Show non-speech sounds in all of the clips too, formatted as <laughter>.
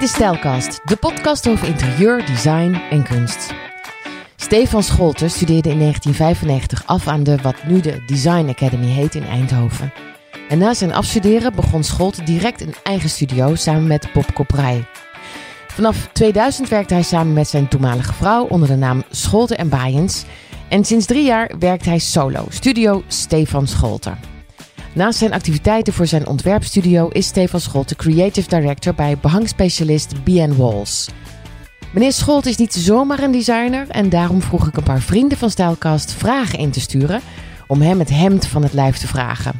Dit is Stijlkast, de podcast over interieur, design en kunst. Stefan Scholten studeerde in 1995 af aan de wat nu de Design Academy heet in Eindhoven. En na zijn afstuderen begon Scholten direct een eigen studio samen met Bob Koprij. Vanaf 2000 werkte hij samen met zijn toenmalige vrouw onder de naam Scholten en Baaiens. En sinds drie jaar werkt hij solo, studio Stefan Scholten. Naast zijn activiteiten voor zijn ontwerpstudio is Stefan Scholten creative director bij behangspecialist B&. Walls. Meneer Scholt is niet zomaar een designer en daarom vroeg ik een paar vrienden van Stijlkast vragen in te sturen om hem het hemd van het lijf te vragen.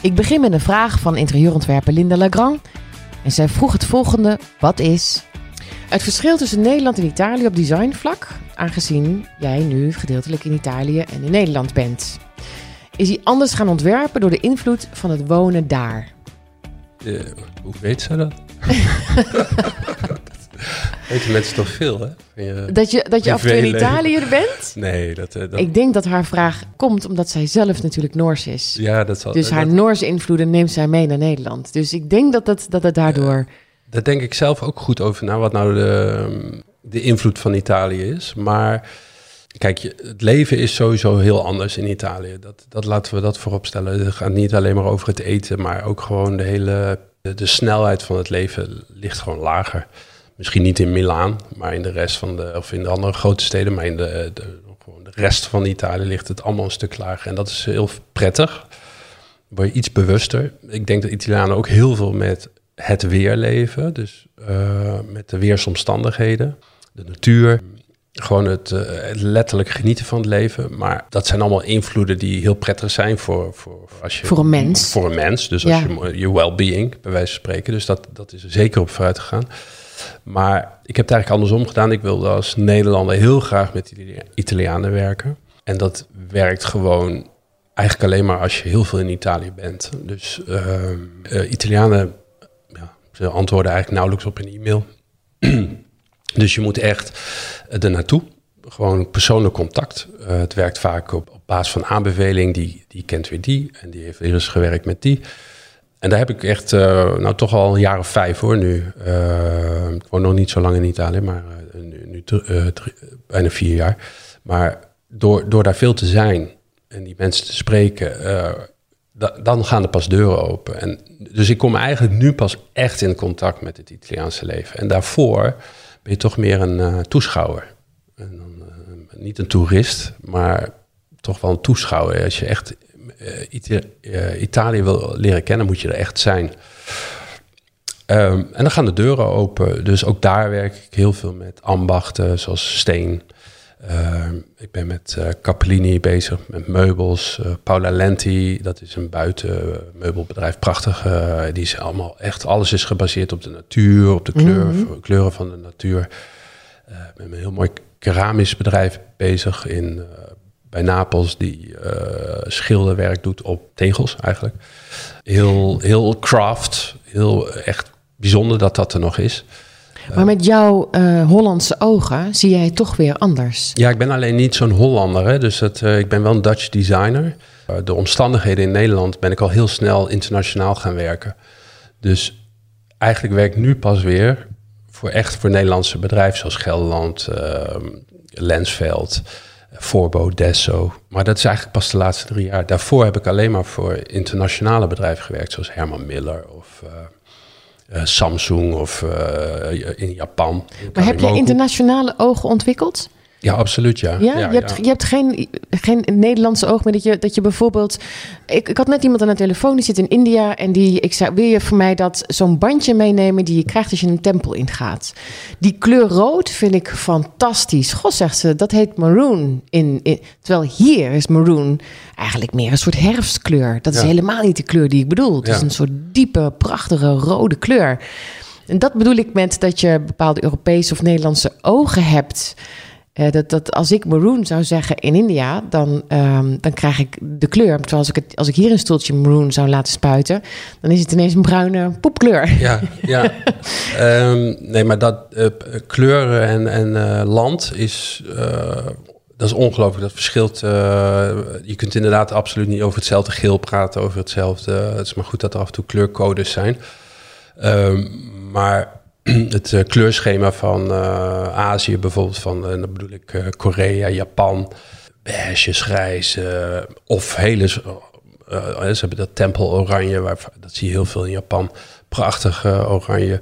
Ik begin met een vraag van interieurontwerper Linda Legrand en zij vroeg het volgende: wat is het verschil tussen Nederland en Italië op designvlak, aangezien jij nu gedeeltelijk in Italië en in Nederland bent? Is hij anders gaan ontwerpen door de invloed van het wonen daar? Uh, hoe weet ze dat? <laughs> Weten mensen toch veel, hè? Je, dat je, dat je af en toe in Italië bent? <laughs> Nee, dat, uh, dat, Ik denk dat haar vraag komt omdat zij zelf natuurlijk Noors is. Ja, dat zal... Dus haar dat... Noorse invloeden neemt zij mee naar Nederland. Dus ik denk dat, dat, dat het daardoor... Uh, daar denk ik zelf ook goed over na, wat nou de, de invloed van Italië is. Maar kijk, het leven is sowieso heel anders in Italië. Dat, dat laten we dat voorop stellen. Het gaat niet alleen maar over het eten, maar ook gewoon de hele... De, snelheid van het leven ligt gewoon lager. Misschien niet in Milaan, maar in de rest van de, of in de andere grote steden, maar in de, de, gewoon de rest van Italië ligt het allemaal een stuk lager. En dat is heel prettig. Word je iets bewuster. Ik denk dat Italianen ook heel veel met het weer leven, dus uh, met de weersomstandigheden, de natuur. Gewoon het, uh, het, letterlijk genieten van het leven. Maar dat zijn allemaal invloeden die heel prettig zijn voor, voor, als je, voor een mens. Voor een mens, dus als ja. je je well-being, bij wijze van spreken. Dus dat, dat is er zeker op vooruit gegaan. Maar ik heb het eigenlijk andersom gedaan. Ik wilde als Nederlander heel graag met Italianen werken. En dat werkt gewoon eigenlijk alleen maar als je heel veel in Italië bent. Dus uh, uh, Italianen, ja, ze antwoorden eigenlijk nauwelijks op een e-mail. <clears throat> dus je moet echt er naartoe. Gewoon persoonlijk contact. Uh, het werkt vaak op, basis van aanbeveling. Die, die kent weer die en die heeft weer eens gewerkt met die. En daar heb ik echt, uh, nou toch al een jaar of vijf hoor nu. Uh, ik woon nog niet zo lang in Italië, maar nu, nu bijna vier jaar. Maar door, door daar veel te zijn en die mensen te spreken, da, dan gaan er pas deuren open. En, dus ik kom eigenlijk nu pas echt in contact met het Italiaanse leven. En daarvoor ben je toch meer een toeschouwer. En dan, niet een toerist, maar toch wel een toeschouwer. Als je echt uh, Italië wil leren kennen, moet je er echt zijn. Um, en dan gaan de deuren open. Dus ook daar werk ik heel veel met ambachten, zoals steen. Uh, ik ben met uh, Capellini bezig, met meubels. Uh, Paula Lenti, dat is een buitenmeubelbedrijf, prachtig. die is allemaal echt, alles is gebaseerd op de natuur, op de kleur, mm -hmm. kleuren van de natuur. Ik ben met een heel mooi keramisch bedrijf bezig in bij Napels die schilderwerk doet op tegels eigenlijk. Heel, heel craft, heel echt bijzonder dat dat er nog is. Maar met jouw uh, Hollandse ogen zie jij toch weer anders. Ja, ik ben alleen niet zo'n Hollander. Hè? Dus het, uh, ik ben wel een Dutch designer. Uh, de omstandigheden in Nederland ben ik al heel snel internationaal gaan werken. Dus eigenlijk werk ik nu pas weer voor echt voor Nederlandse bedrijven zoals Gelderland, ehm, Lensveld. Forbo, Desso. Maar dat is eigenlijk pas de laatste drie jaar. Daarvoor heb ik alleen maar voor internationale bedrijven gewerkt, zoals Herman Miller of uh, Samsung of uh, in Japan. Maar heb je internationale ogen ontwikkeld? Ja, absoluut, ja. Ja, ja je, hebt, je hebt geen, geen Nederlandse oog meer dat je, dat je bijvoorbeeld... Ik, ik had net iemand aan de telefoon, die zit in India... en die, ik zei, wil je voor mij dat zo'n bandje meenemen... die je krijgt als je een tempel ingaat? Die kleur rood vind ik fantastisch. God, zegt ze, dat heet maroon. In, in, terwijl hier is maroon eigenlijk meer een soort herfstkleur. Dat is ja. helemaal niet de kleur die ik bedoel. Het is een soort diepe, prachtige rode kleur. En dat bedoel ik met dat je bepaalde Europese of Nederlandse ogen hebt... Uh, dat, dat als ik maroon zou zeggen in India, dan, um, dan krijg ik de kleur. Terwijl als ik, het, als ik hier een stoeltje maroon zou laten spuiten, dan is het ineens een bruine poepkleur. Ja, ja. um, <laughs> nee, maar dat uh, kleuren en, en uh, land is. dat is ongelooflijk, dat verschilt. je kunt inderdaad absoluut niet over hetzelfde geel praten, over hetzelfde. Het is maar goed dat er af en toe kleurcodes zijn. Um, maar <clears throat> het eh, kleurschema van uh, Azië bijvoorbeeld, van, en dan bedoel ik Korea, Japan, beige, grijs of hele... ze hebben dat tempel oranje, waar, dat zie je heel veel in Japan. Prachtig oranje.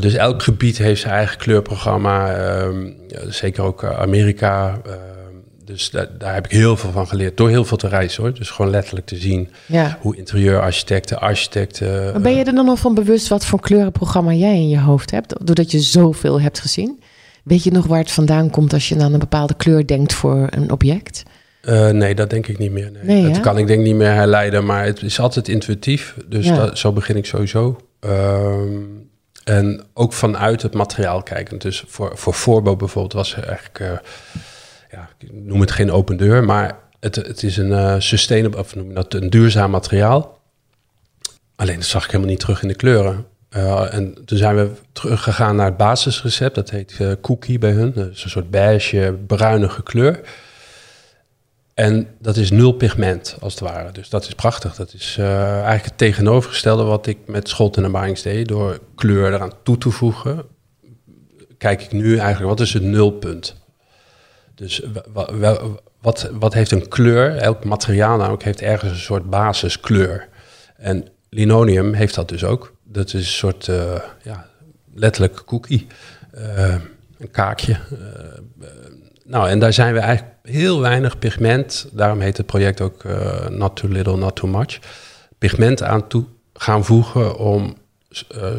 dus elk gebied heeft zijn eigen kleurprogramma. Ehm, zeker ook Amerika dus daar, daar, heb ik heel veel van geleerd. Door heel veel te reizen hoor. Dus gewoon letterlijk te zien ja. hoe interieurarchitecten, architecten. Maar ben je er dan al van bewust wat voor kleurenprogramma jij in je hoofd hebt? Doordat je zoveel hebt gezien? Weet je nog waar het vandaan komt als je aan een bepaalde kleur denkt voor een object? Uh, nee, dat denk ik niet meer. Nee. nee dat kan ik denk niet meer herleiden, maar het is altijd intuïtief. Dus dat, zo begin ik sowieso. Ehm, en ook vanuit het materiaal kijken. Dus voor, voor Voorbo bijvoorbeeld was er eigenlijk... Uh, ja, ik noem het geen open deur, maar het, het is een uh, sustainable, of noem dat een duurzaam materiaal. Alleen dat zag ik helemaal niet terug in de kleuren. Uh, en toen zijn we teruggegaan naar het basisrecept. Dat heet uh, cookie bij hun. Dat is een soort beige, bruinige kleur. En dat is nul pigment, als het ware. Dus dat is prachtig. Dat is eigenlijk het tegenovergestelde wat ik met Scholten en Barings deed. Door kleur eraan toe te voegen, kijk ik nu eigenlijk, wat is het nulpunt? Dus wat, wat heeft een kleur? Elk materiaal namelijk heeft ergens een soort basiskleur. En linoleum heeft dat dus ook. Dat is een soort, uh, ja, letterlijk cookie. Uh, een kaakje. Uh, nou, en daar zijn we eigenlijk heel weinig pigment. Daarom heet het project ook Not Too Little, Not Too Much. Pigment aan toe gaan voegen om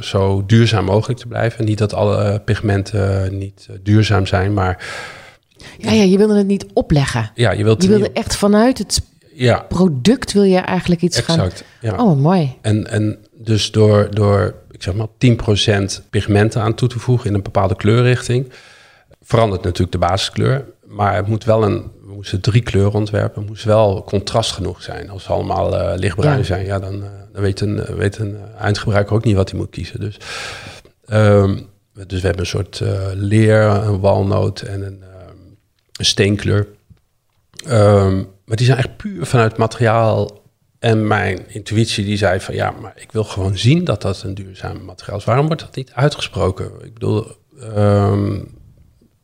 zo duurzaam mogelijk te blijven. Niet dat alle pigmenten niet duurzaam zijn, maar ja, ja, je wilde het niet opleggen. Ja, je, wilt je wilde echt vanuit het ja. product wil je eigenlijk iets exact, gaan... Ja. Oh, mooi. En, en dus door, door, ik zeg maar, 10% pigmenten aan toe te voegen in een bepaalde kleurrichting, verandert natuurlijk de basiskleur. Maar het moet wel een, we moesten drie kleuren ontwerpen, het moest wel contrast genoeg zijn. Als ze allemaal uh, lichtbruin zijn, ja, dan, uh, dan weet een, weet een eindgebruiker ook niet wat hij moet kiezen. Dus, um, dus we hebben een soort uh, leer, een walnoot en een een steenkleur. Ehm, maar die zijn echt puur vanuit materiaal. En mijn intuïtie die zei van ja, maar ik wil gewoon zien dat dat een duurzaam materiaal is. Waarom wordt dat niet uitgesproken? Ik bedoel, um,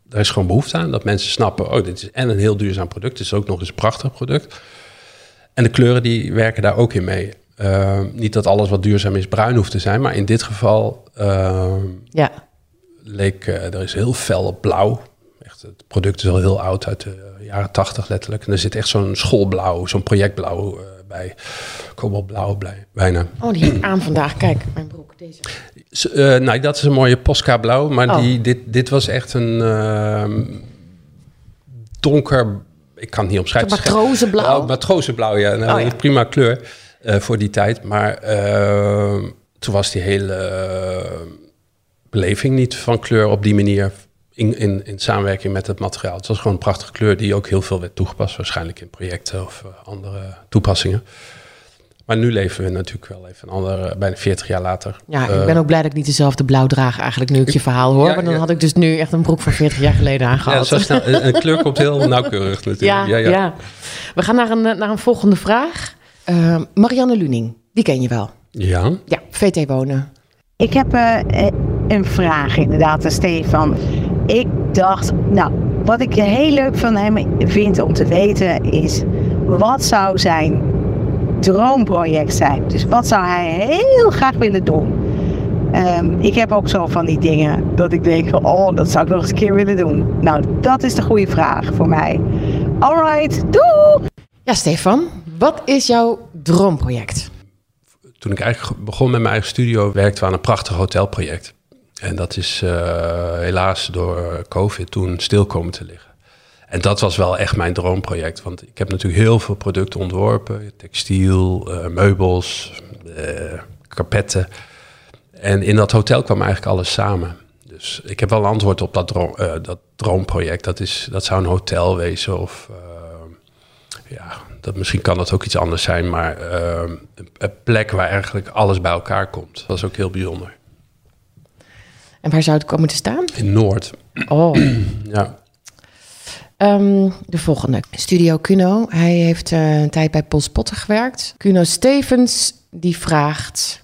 er is gewoon behoefte aan dat mensen snappen, oh, dit is en een heel duurzaam product, het is ook nog eens een prachtig product. En de kleuren die werken daar ook in mee. Ehm, niet dat alles wat duurzaam is bruin hoeft te zijn, maar in dit geval ja. leek uh, er is heel fel blauw het product is al heel oud, uit de jaren tachtig letterlijk. En er zit echt zo'n schoolblauw, zo'n projectblauw uh, bij. Kobaltblauw bijna. Oh, die heb aan vandaag. Kijk, mijn broek, deze. Uh, nou, dat is een mooie Posca blauw. Maar oh. die, dit, dit was echt een uh, donker... Ik kan het niet omschrijven. Matrozenblauw? Oh, matrozenblauw, ja. Nou, oh, ja. Prima kleur uh, voor die tijd. Maar ehm, toen was die hele beleving niet van kleur op die manier in, in, in samenwerking met het materiaal. Het was gewoon een prachtige kleur die ook heel veel werd toegepast, waarschijnlijk in projecten of uh, andere toepassingen. Maar nu leven we natuurlijk wel even een andere, bijna 40 jaar later. Ja, ik ben ook blij dat ik niet dezelfde blauw draag eigenlijk nu ik je verhaal hoor. Ja, maar dan had ik dus nu echt een broek van 40 jaar geleden aangehad. Ja, snel, <laughs> een, kleur komt heel nauwkeurig natuurlijk. Ja, ja, ja. We gaan naar een, naar een volgende vraag. Uh, Marianne Luning, die ken je wel. Ja. Ja, VT Wonen. Ik heb uh, een vraag inderdaad, Stefan ik dacht, nou, wat ik heel leuk van hem vind om te weten is, wat zou zijn droomproject zijn? Dus wat zou hij heel graag willen doen? Um, ik heb ook zo van die dingen dat ik denk, oh, dat zou ik nog eens een keer willen doen. Nou, dat is de goede vraag voor mij. Alright, doei! Ja, Stefan, wat is jouw droomproject? Toen ik eigenlijk begon met mijn eigen studio, werkten we aan een prachtig hotelproject. En dat is uh, helaas door COVID toen stil komen te liggen. En dat was wel echt mijn droomproject. Want ik heb natuurlijk heel veel producten ontworpen. Textiel, uh, meubels, uh. En in dat hotel kwam eigenlijk alles samen. Dus ik heb wel antwoord op dat, dat droomproject. Dat, is, dat zou een hotel wezen of... ja, dat, misschien kan dat ook iets anders zijn. Maar een plek waar eigenlijk alles bij elkaar komt. Dat is ook heel bijzonder. En waar zou het komen te staan? In Noord. Oh. <clears throat> ja. Um, de volgende. Studio Cuno. Hij heeft uh, een tijd bij Paul Spotter gewerkt. Cuno Stevens, die vraagt...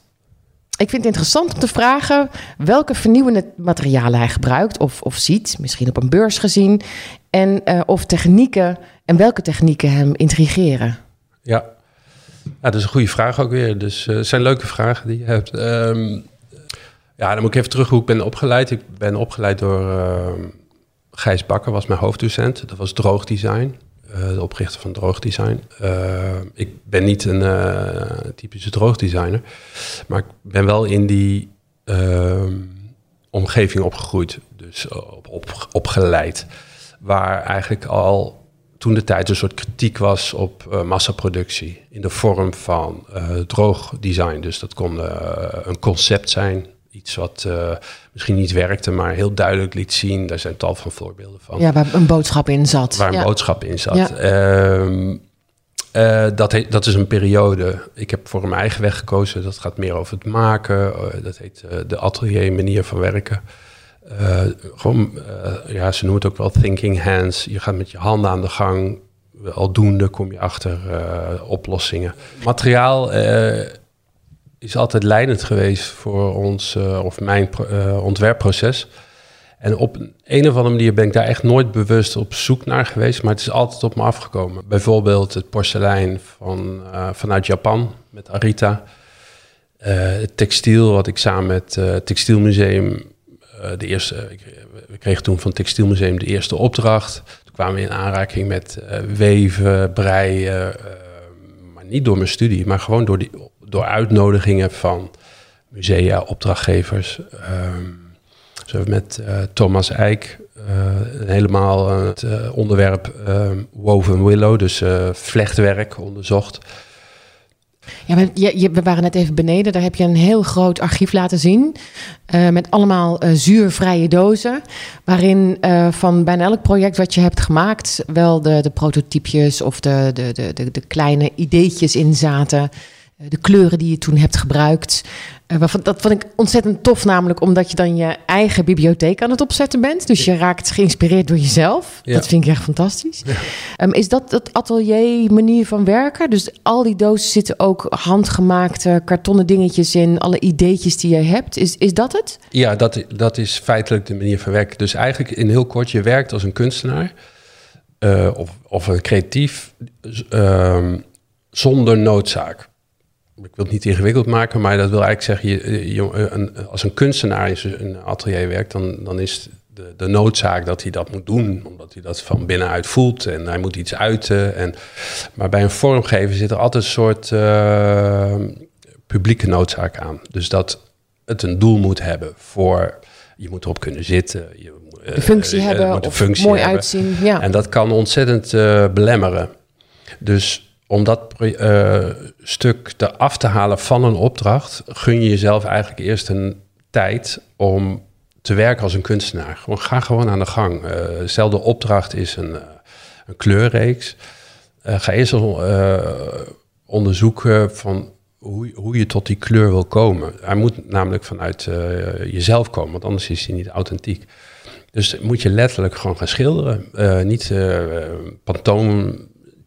ik vind het interessant om te vragen welke vernieuwende materialen hij gebruikt of, of ziet, misschien op een beurs gezien, en uh, of technieken en welke technieken hem intrigeren. Ja, ja dat is een goede vraag ook weer. Dus uh, het zijn leuke vragen die je hebt. Um, ja, dan moet ik even terug hoe ik ben opgeleid. Ik ben opgeleid door uh, Gijs Bakker, was mijn hoofddocent. Dat was droogdesign. Uh, de oprichter van droogdesign. Uh, ik ben niet een typische droogdesigner, maar ik ben wel in die ehm, omgeving opgegroeid, dus op, op, opgeleid, waar eigenlijk al toen de tijd een soort kritiek was op massaproductie in de vorm van droogdesign. Dus dat kon een concept zijn, iets wat uh, misschien niet werkte, maar heel duidelijk liet zien. Daar zijn tal van voorbeelden van. Ja, waar een boodschap in zat. Waar een boodschap in zat. Ja. Um, uh, dat, heet, dat is een periode. Ik heb voor mijn eigen weg gekozen. Dat gaat meer over het maken. Uh, dat heet de atelier manier van werken. gewoon, ja, ze noemen het ook wel thinking hands. Je gaat met je handen aan de gang. Aldoende kom je achter oplossingen. Materiaal is altijd leidend geweest voor ons, uh, of mijn uh, ontwerpproces. En op een of andere manier ben ik daar echt nooit bewust op zoek naar geweest, maar het is altijd op me afgekomen. Bijvoorbeeld het porselein van, uh, vanuit Japan met Arita. het textiel, wat ik samen met het Textielmuseum, de eerste, we kregen toen van het Textielmuseum de eerste opdracht. Toen kwamen we in aanraking met weven, breien, maar niet door mijn studie, maar gewoon door die door uitnodigingen van musea, opdrachtgevers. Um, zo met uh, Thomas Eijk uh, helemaal het uh, onderwerp woven willow, dus vlechtwerk, onderzocht. Ja, we, je, we waren net even beneden. Daar heb je een heel groot archief laten zien. Met allemaal zuurvrije dozen. Waarin van bijna elk project wat je hebt gemaakt. wel de, de prototypjes of de, de, de, de kleine ideetjes in zaten de kleuren die je toen hebt gebruikt. Uh, dat vond ik ontzettend tof, namelijk omdat je dan je eigen bibliotheek aan het opzetten bent. Dus je raakt geïnspireerd door jezelf. Ja. Dat vind ik echt fantastisch. Ja. Um, is dat het atelier manier van werken? Dus al die dozen zitten ook handgemaakte kartonnen dingetjes in, alle ideetjes die je hebt. Is, is dat het? Ja, dat, dat is feitelijk de manier van werken. Dus eigenlijk in heel kort, je werkt als een kunstenaar uh, of, of een creatief uh, zonder noodzaak ik wil het niet ingewikkeld maken, maar dat wil eigenlijk zeggen, je, je, een, als een kunstenaar in een atelier werkt, dan, dan is de, de, noodzaak dat hij dat moet doen, omdat hij dat van binnenuit voelt en hij moet iets uiten. En, maar bij een vormgever zit er altijd een soort uh, publieke noodzaak aan. Dus dat het een doel moet hebben voor, je moet erop kunnen zitten. Je, uh, de functie hebben, moet of functie mooi hebben. uitzien. Ja. En dat kan ontzettend belemmeren. Dus om dat uh, stuk te af te halen van een opdracht, gun je jezelf eigenlijk eerst een tijd om te werken als een kunstenaar. Gewoon, ga gewoon aan de gang. Uh, stel de opdracht is een, uh, een kleurreeks. ga eerst onderzoeken van hoe, hoe je tot die kleur wil komen. Hij moet namelijk vanuit jezelf komen, want anders is hij niet authentiek. Dus moet je letterlijk gewoon gaan schilderen. niet pantoom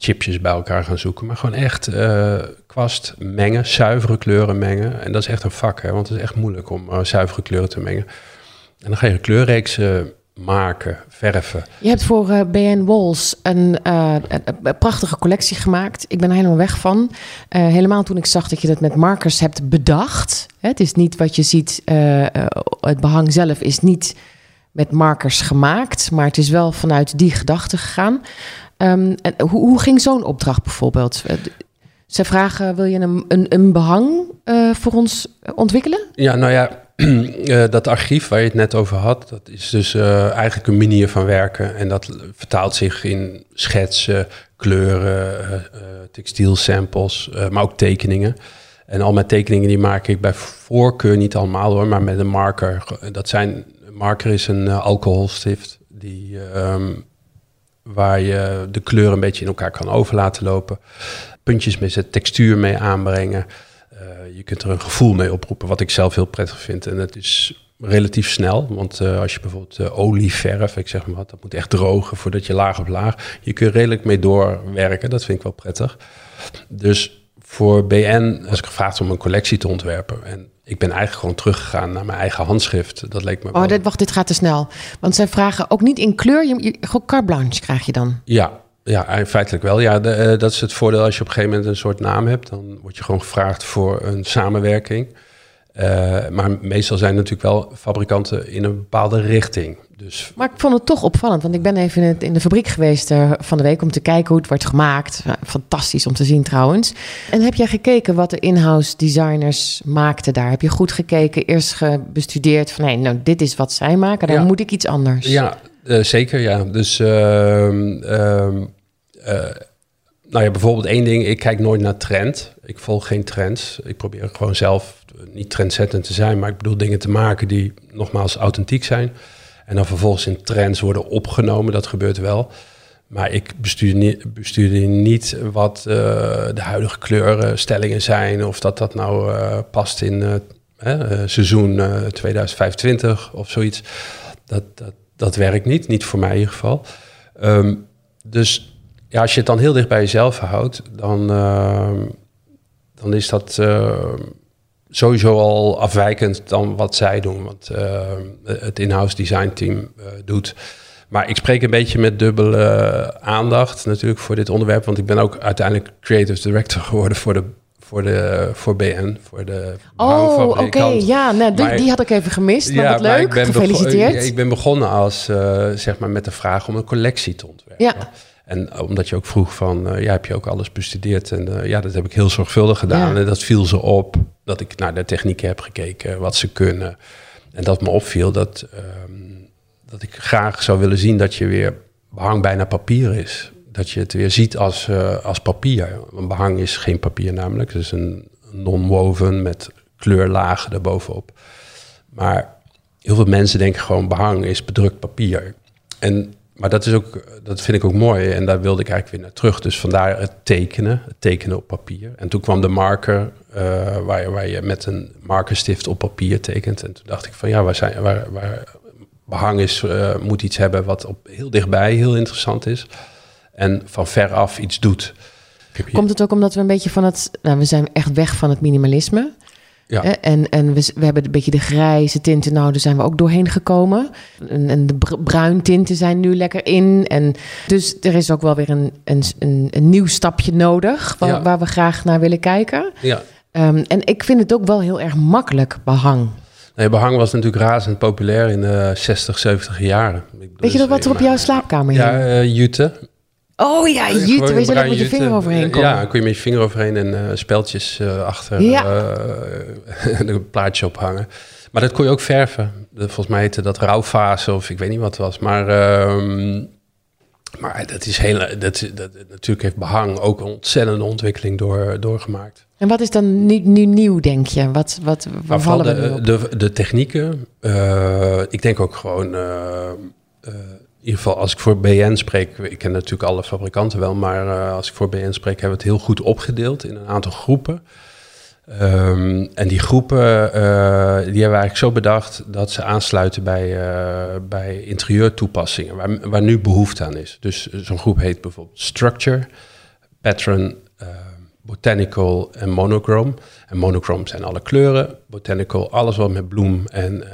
chipjes bij elkaar gaan zoeken. Maar gewoon echt uh, kwast mengen, zuivere kleuren mengen. En dat is echt een vak, want het is echt moeilijk om uh, zuivere kleuren te mengen. En dan ga je kleurreeksen maken, verven. Je hebt voor BN Walls een, een, prachtige collectie gemaakt. Ik ben er helemaal weg van. helemaal toen ik zag dat je dat met markers hebt bedacht. Het is niet wat je ziet, het behang zelf is niet met markers gemaakt, maar het is wel vanuit die gedachte gegaan. Um, en hoe, hoe ging zo'n opdracht bijvoorbeeld? Ze vragen, wil je een, een, een behang uh, voor ons ontwikkelen? Ja, nou ja, uh, <clears throat> dat archief waar je het net over had, dat is dus uh, eigenlijk een manier van werken. En dat vertaalt zich in schetsen, kleuren, textielsamples, maar ook tekeningen. En al mijn tekeningen die maak ik bij voorkeur, niet allemaal hoor, maar met een marker. Dat zijn, marker is een alcoholstift die... Um, waar je de kleur een beetje in elkaar kan over laten lopen. Puntjes met textuur mee aanbrengen. Uh, je kunt er een gevoel mee oproepen, wat ik zelf heel prettig vind. En het is relatief snel, want uh, als je bijvoorbeeld uh, olieverf, ik zeg maar wat, dat moet echt drogen voordat je laag op laag. Je kunt redelijk mee doorwerken, dat vind ik wel prettig. Dus voor BN was ik gevraagd om een collectie te ontwerpen. En ik ben eigenlijk gewoon teruggegaan naar mijn eigen handschrift. Dat leek me Oh, wel- dit, wacht, dit gaat te snel. Want zij vragen ook niet in kleur. Je, je, gewoon carte blanche krijg je dan. Ja, ja, feitelijk wel. Ja, de, eh, dat is het voordeel als je op een gegeven moment een soort naam hebt. Dan word je gewoon gevraagd voor een samenwerking. Eh, maar meestal zijn natuurlijk wel fabrikanten in een bepaalde richting. Dus Maar ik vond het toch opvallend. Want ik ben even in, het- in de fabriek geweest eh, van de week... om te kijken hoe het wordt gemaakt. Fantastisch om te zien trouwens. En heb jij gekeken wat de in-house designers maakten daar? Heb je goed gekeken, eerst ge- bestudeerd van... nee, nou, dit is wat zij maken, dan Ja. moet ik iets anders. ja, eh, zeker ja. Dus ehm, ehm, eh, nou ja, bijvoorbeeld één ding. Ik kijk nooit naar trend. Ik volg geen trends. Ik probeer gewoon zelf niet trendzettend te zijn. Maar ik bedoel dingen te maken die nogmaals authentiek zijn. En dan vervolgens in trends worden opgenomen. Dat gebeurt wel. Maar ik bestuur niet, bestuur niet wat eh, de huidige kleurenstellingen zijn. Of dat dat nou eh, past in eh, seizoen eh, 2025 of zoiets. Dat, dat, dat werkt niet. Niet voor mij in ieder geval. Ehm, dus ja, als je het dan heel dicht bij jezelf houdt, dan, ehm, dan is dat eh, sowieso al afwijkend dan wat zij doen. Wat eh, het in-house design team eh, doet. Maar ik spreek een beetje met dubbele aandacht natuurlijk voor dit onderwerp. Want ik ben ook uiteindelijk creative director geworden voor, de, voor, de, voor BN. Voor de Oh, oké. Ja, nou, die, had ik even gemist. Maar wat maar leuk. ik ben Gefeliciteerd. ik ben begonnen als, eh, zeg maar, met de vraag om een collectie te ontwerpen. Ja. En omdat je ook vroeg van, eh, ja, heb je ook alles bestudeerd? En eh, ja, dat heb ik heel zorgvuldig gedaan. Ja. En dat viel ze op, dat ik naar de technieken heb gekeken, wat ze kunnen. En dat me opviel dat, ehm, dat ik graag zou willen zien dat je weer behang bijna papier is. Dat je het weer ziet als, eh, als papier. Want behang is geen papier namelijk. Het is een non-woven met kleurlagen erbovenop. Maar heel veel mensen denken gewoon behang is bedrukt papier. En, maar dat, is ook, dat vind ik ook mooi en daar wilde ik eigenlijk weer naar terug. Dus vandaar het tekenen, het tekenen op papier. En toen kwam de marker eh, waar, je, waar je met een markerstift op papier tekent. En toen dacht ik van ja, waar zijn, waar, waar behang is, eh, moet iets hebben wat op, heel dichtbij heel interessant is. En van ver af iets doet. Komt het ook omdat we een beetje van het... Nou, we zijn echt weg van het minimalisme. Ja. En, en we, we hebben een beetje de grijze tinten. Nou, daar zijn we ook doorheen gekomen. En, en de br- bruin tinten zijn nu lekker in. En dus er is ook wel weer een, een, een, een nieuw stapje nodig... Waar, Ja. waar we graag naar willen kijken. ja, Ehm, en ik vind het ook wel heel erg makkelijk, behang. Nee, behang was natuurlijk razend populair in de 60, 70 jaren. Weet je nog dus, wat er op jouw slaapkamer hing? Ja, eh jute. Oh ja, jute. Weet je dat met je vinger overheen Ja, komen? Ja, kun je met je vinger overheen en eh speltjes eh, achter Ja. eh, <laughs> een plaatje ophangen. Maar dat kon je ook verven. Volgens mij heette dat rouwfase of ik weet niet wat het was. Maar, ehm, maar dat is heel, dat, dat, natuurlijk heeft behang ook een ontzettende ontwikkeling door, doorgemaakt. En wat is dan nu, nu nieuw, denk je? Wat, wat, waar vooral vallen we nu de, op? de, de technieken. eh, ik denk ook gewoon, eh, eh, ieder geval als ik voor BN spreek, ik ken natuurlijk alle fabrikanten wel, maar eh, als ik voor BN spreek, hebben we het heel goed opgedeeld in een aantal groepen. Ehm, en die groepen, eh, die hebben eigenlijk zo bedacht dat ze aansluiten bij, eh, bij interieurtoepassingen, waar, waar nu behoefte aan is. Dus zo'n groep heet bijvoorbeeld Structure, Pattern, Botanical en Monochrome. En monochrome zijn alle kleuren, botanical alles wat met bloem en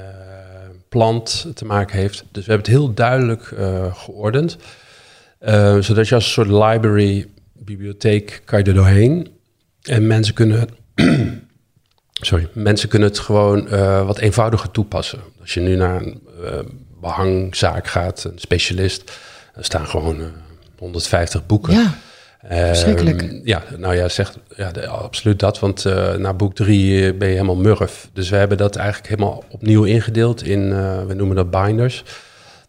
plant te maken heeft. Dus we hebben het heel duidelijk eh, geordend, Eh, zodat je als een soort library, bibliotheek, kan je er doorheen. En mensen kunnen, <clears throat> sorry, mensen kunnen het gewoon eh, wat eenvoudiger toepassen. Als je nu naar een eh, behangzaak gaat, een specialist, er staan gewoon eh, 150 boeken. Ja, Verschrikkelijk. Ehm, ja, nou ja, zegt ja, absoluut dat. Want eh, na boek drie ben je helemaal murf. Dus we hebben dat eigenlijk helemaal opnieuw ingedeeld in, eh, we noemen dat binders.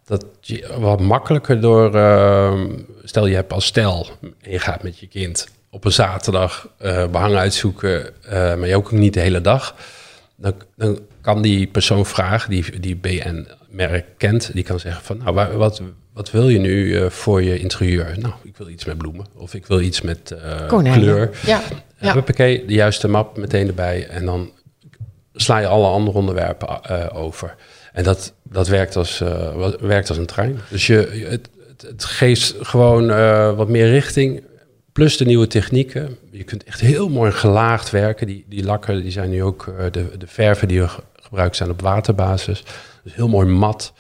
Dat je wat makkelijker door, ehm, stel je hebt als stel, je gaat met je kind op een zaterdag eh behang uitzoeken, eh, maar je ook niet de hele dag. Dan, dan kan die persoon vragen, die, die BN-merk kent, die kan zeggen van, nou, waar- wat, wat wil je nu eh, voor je interieur? Nou, ik wil iets met bloemen of ik wil iets met eh, kleur. Ja, Ja. ja. Huppakee, de juiste map meteen erbij en dan sla je alle andere onderwerpen eh, over. En dat, dat werkt, als, eh, werkt als een trein. Dus je, het, geeft gewoon eh, wat meer richting. Plus de nieuwe technieken. Je kunt echt heel mooi gelaagd werken. Die, die lakken die zijn nu ook, uh, de, de verven die we gebruikt zijn op waterbasis. Dus heel mooi mat.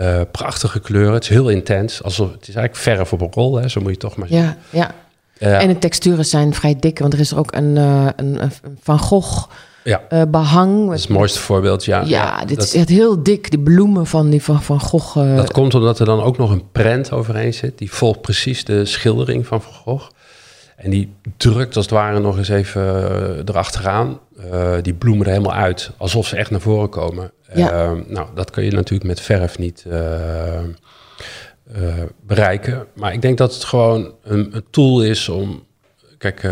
Uh, prachtige kleuren. Het is heel intens. Alsof, het is eigenlijk verf op een rol. Hè. Zo moet je toch maar Ja, ja. Uh, en de texturen zijn vrij dik. Want er is ook een, uh, een, een Van Gogh ja. uh, behang. Dat is het mooiste voorbeeld, ja. Ja, ja dit dat, is echt heel dik. Die bloemen van, die van, van Gogh. Uh, dat komt omdat er dan ook nog een prent overheen zit. Die volgt precies de schildering van Van Gogh. En die drukt als het ware nog eens even erachteraan. Uh, die bloemen er helemaal uit. Alsof ze echt naar voren komen. Ja. nou, dat kun je natuurlijk met verf niet bereiken. Maar ik denk dat het gewoon een, een tool is om... Kijk,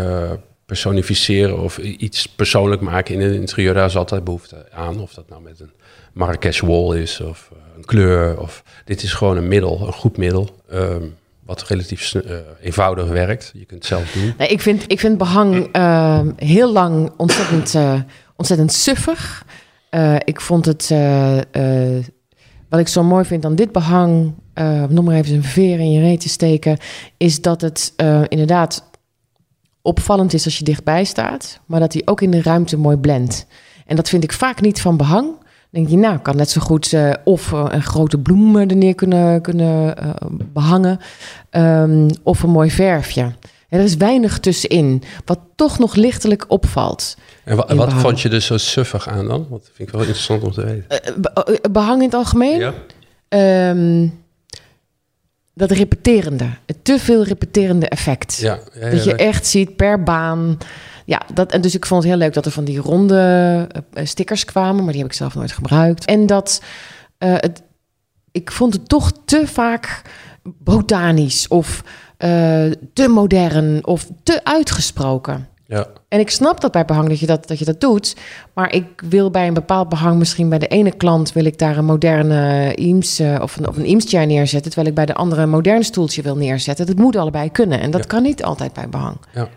personificeren of iets persoonlijk maken in een interieur, daar is altijd behoefte aan. Of dat nou met een Marrakesh wall is of uh, een kleur. Of, dit is gewoon een middel, een goed middel. Um, wat relatief uh, eenvoudig werkt. Je kunt het zelf doen. Nee, ik, vind, ik vind behang uh, heel lang ontzettend, uh, ontzettend suffig. ik vond het... wat ik zo mooi vind aan dit behang... om maar even een veer in je reet te steken... is dat het inderdaad opvallend is als je dichtbij staat, maar dat hij ook in de ruimte mooi blendt. En dat vind ik vaak niet van behang. Dan denk je, nou, kan net zo goed uh, of uh, een grote bloem er neer kunnen, kunnen uh, behangen, um, of een mooi verfje. Er is weinig tussenin, wat toch nog lichtelijk opvalt. En wa wat vond je dus zo suffig aan dan? Dat vind ik wel interessant om te weten. Be behang in het algemeen? Ja. Um, dat repeterende, het te veel repeterende effect. Ja, ja, ja dat je echt ziet per baan. Ja, dat, en dus ik vond het heel leuk dat er van die ronde uh, stickers kwamen, maar die heb ik zelf nooit gebruikt. En dat uh, het, ik vond het toch te vaak botanisch of uh, te modern of te uitgesproken. Ja. En ik snap dat bij behang dat je dat, dat je dat doet. Maar ik wil bij een bepaald behang, misschien bij de ene klant, wil ik daar een moderne Eames uh, of een, of een chair neerzetten. Terwijl ik bij de andere een modern stoeltje wil neerzetten. Dat moet allebei kunnen. En dat Ja. kan niet altijd bij behang. Ja.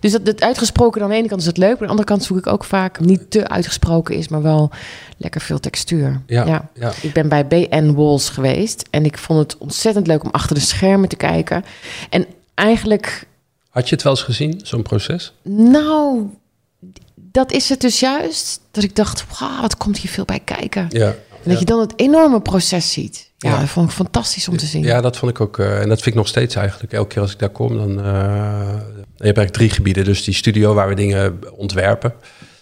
Dus dat, dat uitgesproken aan de ene kant is het leuk. Maar aan de andere kant zoek ik ook vaak niet te uitgesproken is, maar wel lekker veel textuur. Ja, ja. Ik ben bij BN Walls geweest en ik vond het ontzettend leuk om achter de schermen te kijken. En eigenlijk Had je het wel eens gezien, zo'n proces? nou, dat is het dus juist. Dat ik dacht, wauw, wat komt hier veel bij kijken. Ja. En dat je dan het enorme proces ziet. Ja, Ja. dat vond ik fantastisch om te zien. Ja, dat vond ik ook. eh, en dat vind ik nog steeds eigenlijk. Elke keer als ik daar kom, dan. eh, je hebt eigenlijk drie gebieden. Dus die studio waar we dingen ontwerpen,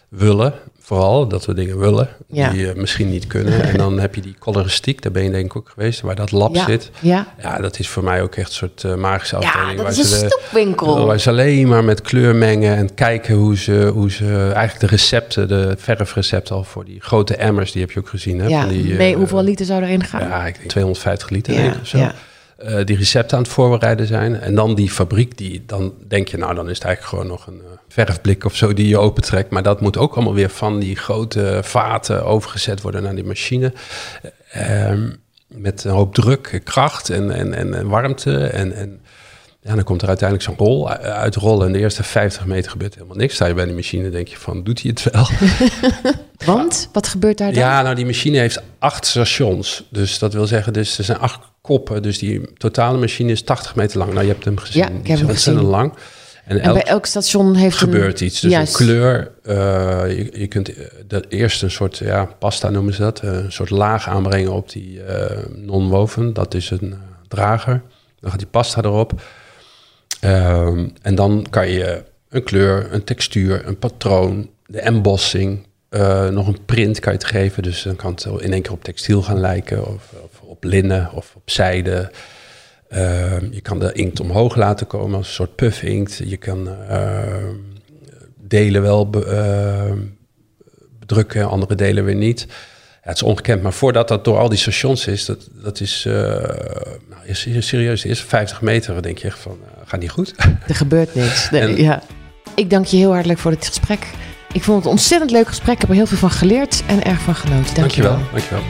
willen. Vooral dat we dingen willen, Ja. die eh, misschien niet kunnen. en dan heb je die coloristiek, daar ben je denk ik ook geweest, waar dat lab ja. zit. Ja. Ja, dat is voor mij ook echt een soort eh, magische ja, afdeling. dat waar is een snoepwinkel. Waar ze alleen maar met kleur mengen en kijken hoe ze, hoe ze eigenlijk de recepten, de verfrecepten al voor die grote emmers, die heb je ook gezien. Hè? ja, van die, eh, hoeveel liter zou erin gaan? Ja, ik denk 250 liter Ja, denk ik of zo. Eh, die recepten aan het voorbereiden zijn. En dan die fabriek, die, dan denk je, nou dan is het eigenlijk gewoon nog een eh, verfblik of zo die je opentrekt. Maar dat moet ook allemaal weer van die grote vaten overgezet worden naar die machine. Ehm, met een hoop druk, kracht en, en, en, en warmte. En, en ja, dan komt er uiteindelijk zo'n rol uitrollen. En de eerste 50 meter gebeurt helemaal niks. Sta je bij die machine, denk je van, doet hij het wel? <laughs> Want, wat gebeurt daar dan? Ja, nou die machine heeft acht stations. Dus dat wil zeggen, dus er zijn acht koppen. Dus die totale machine is 80 meter lang. Nou, je hebt hem gezien. Ja, ik heb hem ontzettend gezien. lang. En, bij elk station heeft gebeurt een... iets. Dus Juist. een kleur, eh, je, je kunt eh, dat eerst een soort, ja, pasta noemen ze dat. eh, Een soort laag aanbrengen op die eh, non-woven. Dat is een drager. Dan gaat die pasta erop. Ehm, en dan kan je een kleur, een textuur, een patroon, de embossing, eh, nog een print kan je het geven. Dus dan kan het in één keer op textiel gaan lijken, of, op linnen, of op zijde. Ehm, je kan de inkt omhoog laten komen als een soort puff inkt. Je kan ehm, delen wel be- bedrukken, andere delen weer niet. Het is ongekend, maar voordat dat door al die stations is, dat, dat is, eh, nou, is is serieus, de eerste 50 meter dan denk je echt van, eh, gaat niet goed. <laughs> Er gebeurt niks. Nee, En- ja. Ik dank je heel hartelijk voor dit gesprek. Ik vond het een ontzettend leuk gesprek. Ik heb er heel veel van geleerd en erg van genoten. Dank je wel. Dankjewel, dankjewel.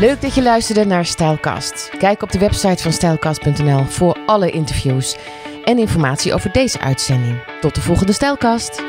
Leuk dat je luisterde naar Stijlkast. Kijk op de website van stijlkast.nl voor alle interviews en informatie over deze uitzending. Tot de volgende Stijlkast.